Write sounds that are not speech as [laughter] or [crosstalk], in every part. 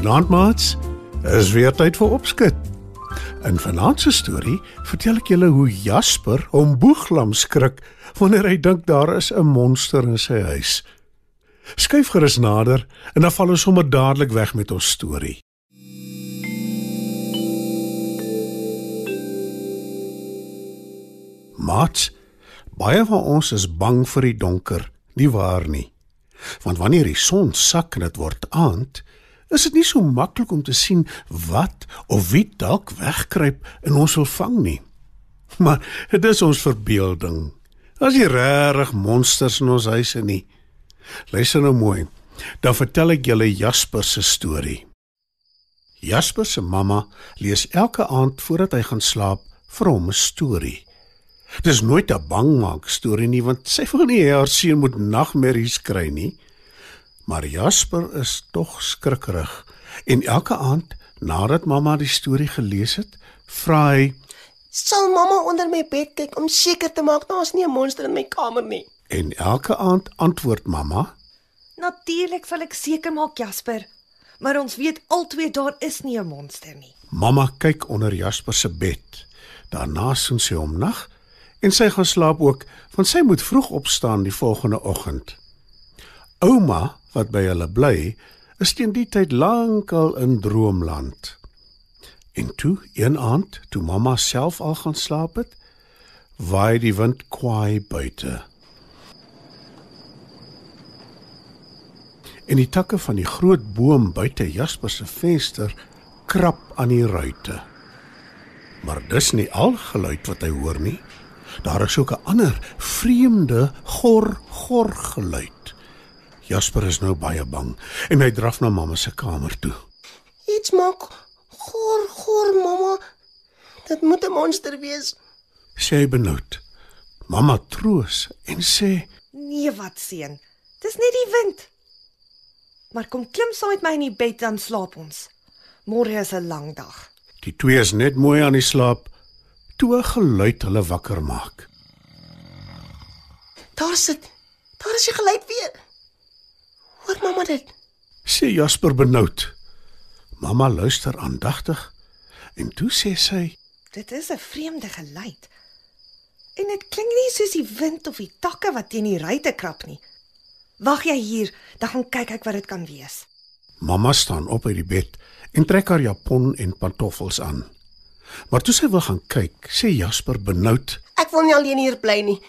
Goeienaand maats. Is weer tyd vir opskud. In vanaand se storie vertel ek julle hoe Jasper hom boeglam skrik wanneer hy dink daar is 'n monster in sy huis. Skuif gerus nader en dan val ons sommer dadelik weg met ons storie. Maats, baie van ons is bang vir die donker, nie waar nie? Want wanneer die son sak en dit word aand, is dit nie so maklik om te sien wat of wie dalk wegkruip en ons wil vang nie. Maar dit is ons verbeelding. As jy regtig monsters in ons huise nie. Luister nou mooi. Dan vertel ek julle Jasper se storie. Jasper se mamma lees elke aand voordat hy gaan slaap vir hom 'n storie. Dis nooit 'n bangmaak storie nie want sy wil nie hê haar seun moet nagmerries kry nie. Maar Jasper is tog skrikkerig en elke aand nadat mamma die storie gelees het, vra hy: "Sal mamma onder my bed kyk om seker te maak daar's nie 'n monster in my kamer nie?" En elke aand antwoord mamma: Natuurlik sal ek seker maak Jasper, maar ons weet albei daar is nie 'n monster nie. Mamma kyk onder Jasper se bed. Daarna sien sy hom nag en sy gaan slaap ook, want sy moet vroeg opstaan die volgende oggend. Ouma wat by hulle bly, is teen die tyd lankal in droomland. En toe, een aand, toe mamma self al gaan slaap het, waai die wind kwaai buite. En die takke van die groot boom buite Jasper se venster krap aan die ruitte. Maar dis nie al geluid wat hy hoor nie. Daar is ook 'n ander, vreemde gor gor geluid. Jasper is nou baie bang en hy draf na mamma se kamer toe. Iets maak gor gor mamma. Dit moet 'n monster wees. Sê hy benoud. Mamma troos en sê: Nee, wat seun. Dis net die wind. Maar kom klim saam met my in die bed dan slaap ons. Môre is 'n lang dag. Die twee is net mooi aan die slaap toe 'n geluid hulle wakker maak. Daar sit. Daar is die geluid weer. Hoor mamma dit? Sê Jasper benoud. Mamma luister aandagtig en toe sê sy: Dit is 'n vreemde geluid. En dit klink nie soos die wind of die takke wat teen die ruitte krap nie. Wag jy hier, dan gaan kyk ek wat dit kan wees. Mamma staan op uit die bed en trek haar japon en pantoffels aan. Maar toe sy wil gaan kyk, sê Jasper benoud: Ek wil nie alleen hier bly nie.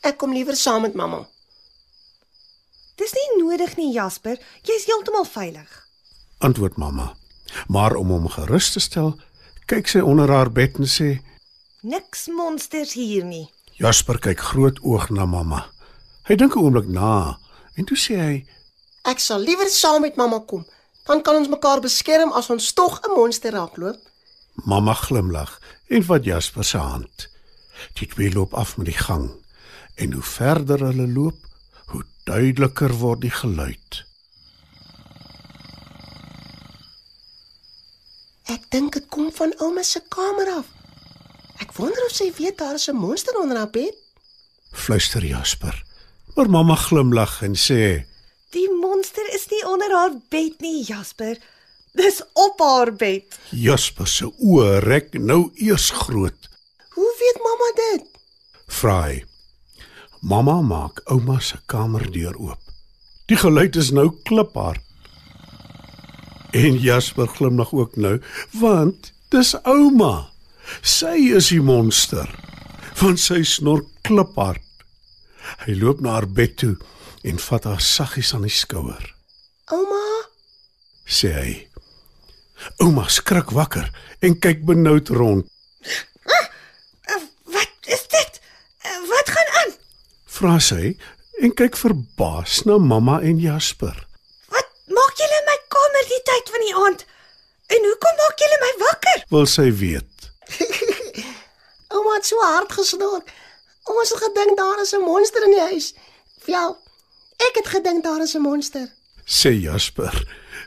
Ek kom liewer saam met mamma. Dis nie nodig nie, Jasper. Jy's heeltemal veilig. antwoord mamma. Maar om hom gerus te stel, kyk sy onder haar bed en sê: Niks monsters hier nie. Jasper kyk groot oog na mamma. Hy dink 'n oomblik na en toe sê hy: Ek sal liewer saam met mamma kom. Dan kan ons mekaar beskerm as ons tog 'n monster raakloop. Mamma glimlag en vat Jasper se hand. Die twee loop af met die gang en hoe verder hulle loop, duideliker word die geluid. Ek dink dit kom van ouma se kamer af. Ek wonder of sy weet daar is 'n monster onder haar bed. Fluister Jasper. Maar mamma glimlag en sê: Die monster is nie onder haar bed nie, Jasper. Dis op haar bed. Jasper se oë rek nou eers groot. Hoe weet mamma dit? Vra hy. Mamma maak ouma se kamerdeur oop. Die geluid is nou kliphard. En Jasper glimlag ook nou, want dis ouma. Sy is die monster. Want sy snor kliphard. Hy loop na haar bed toe en vat haar saggies aan die skouer. Ouma, Sê hy. Ouma skrik wakker en kyk benoud rond. Uh, wat is dit? Uh, wat vra sy en kyk verbaas na mamma en Jasper. Wat maak julle in my kamer die tyd van die aand? En hoekom maak julle my wakker? [laughs] Wil sy weet. Ouma het so hard gesnork. Ons het gedink daar is 'n monster in die huis. Ja, ek het gedink daar is 'n monster. sê Jasper.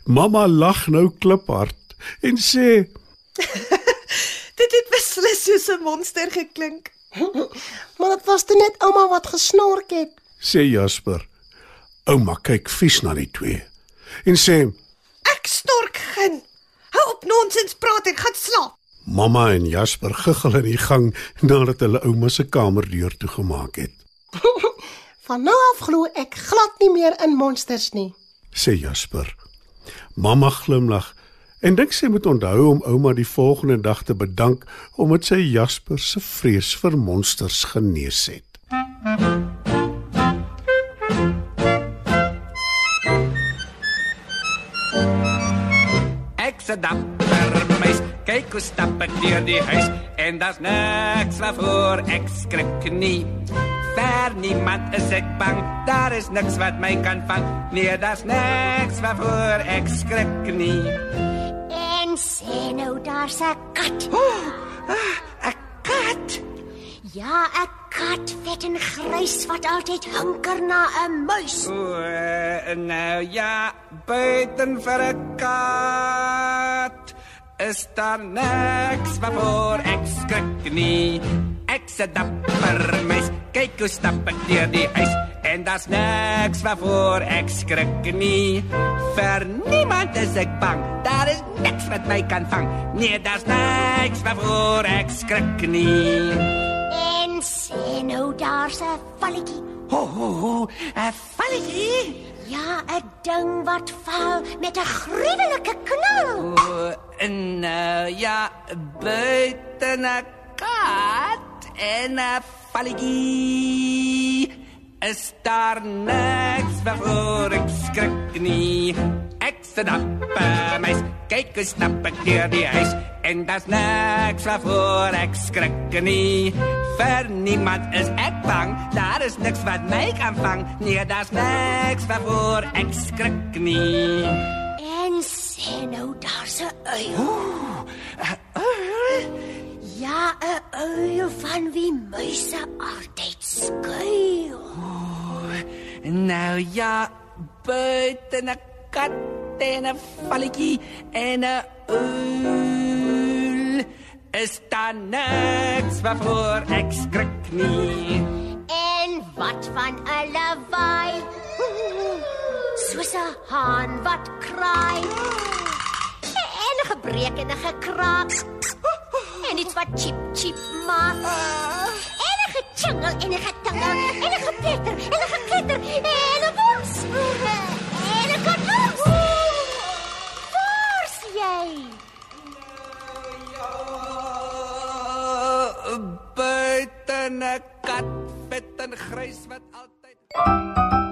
Mamma lag nou kliphard en sê: [laughs] Dit het beslis soos 'n monster geklink. [laughs] Maar dit was toe net ouma wat gesnork het. sê Jasper. Ouma kyk vies na die twee en sê: Ek stork geen. Hou op nonsens praat en gaan slaap. Mamma en Jasper giggel in die gang nadat hulle ouma se kamerdeur toegemaak het. [laughs] Van nou af glo ek glad nie meer in monsters nie. sê Jasper. Mamma glimlag en dink sy moet onthou om ouma die volgende dag te bedank omdat sy Jasper se vrees vir monsters genees het. Ek se dapper meis, kyk hoe stap ek deur die huis en daar's niks waarvoor ek skrik nie. Ver niemand is ek bang, daar is niks wat my kan vang. Nee, daar's niks waarvoor ek skrik nie. En nou daar's 'n kat. Ah, [gasps] 'n Kat. Ja, 'n kat vet en grys wat altyd hunker na 'n muis. O, uh, nou ja, buiten vir 'n kat. Is daar niks waarvoor ek skrik nie. Ek se dapper mens, kyk hoe stap ek deur die huis en daar's niks waarvoor ek skrik nie. Vir niemand is ek bang, daar is niks wat my kan vang. Nee, daar's niks waarvoor ek skrik nie. En sê nou daar's 'n valletjie. Ho ho ho, 'n valletjie. Ja, 'n ding wat val met 'n gruwelike knal. O, en nou ja, buite 'n kat en 'n valletjie. Is daar niks waarvoor ek skrik nie. Op, uh, meis, kyk hoe stap ek deur die huis en daar's niks waarvoor ek skrik nie. Vir niemand is ek bang, daar is niks wat my kan vang. Nee, daar's niks waarvoor ek skrik nie. En sê nou daar's 'n uil. Uh, Ja, 'n uil van wie muise altyd skuil. Nou ja, buite 'n kat en 'n valletjie en 'n uil. Is daar niks waarvoor ek skrik nie. En wat van 'n lawaai? Soos 'n haan wat kraai. En gebreek en 'n gekraak. En iets wat chip chip maak. En 'n gechingel en 'n getingel en 'n gepletter en 'n gekletter en 'n wors. 'n kat vet en grys wat altyd